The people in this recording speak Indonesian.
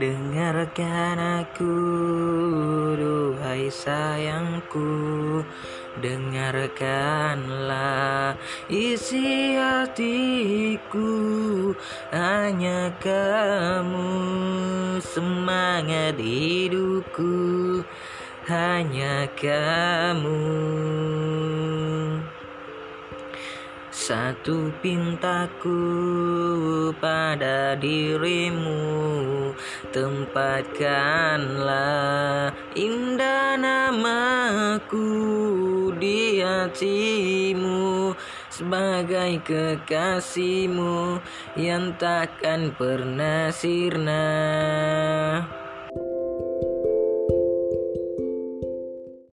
Dengarkan aku, duhai sayangku. Dengarkanlah isi hatiku. Hanya kamu semangat hidupku. Hanya kamu satu pintaku pada dirimu. Tempatkanlah indah namaku di hatimu. Sebagai kekasihmu yang takkan pernah sirna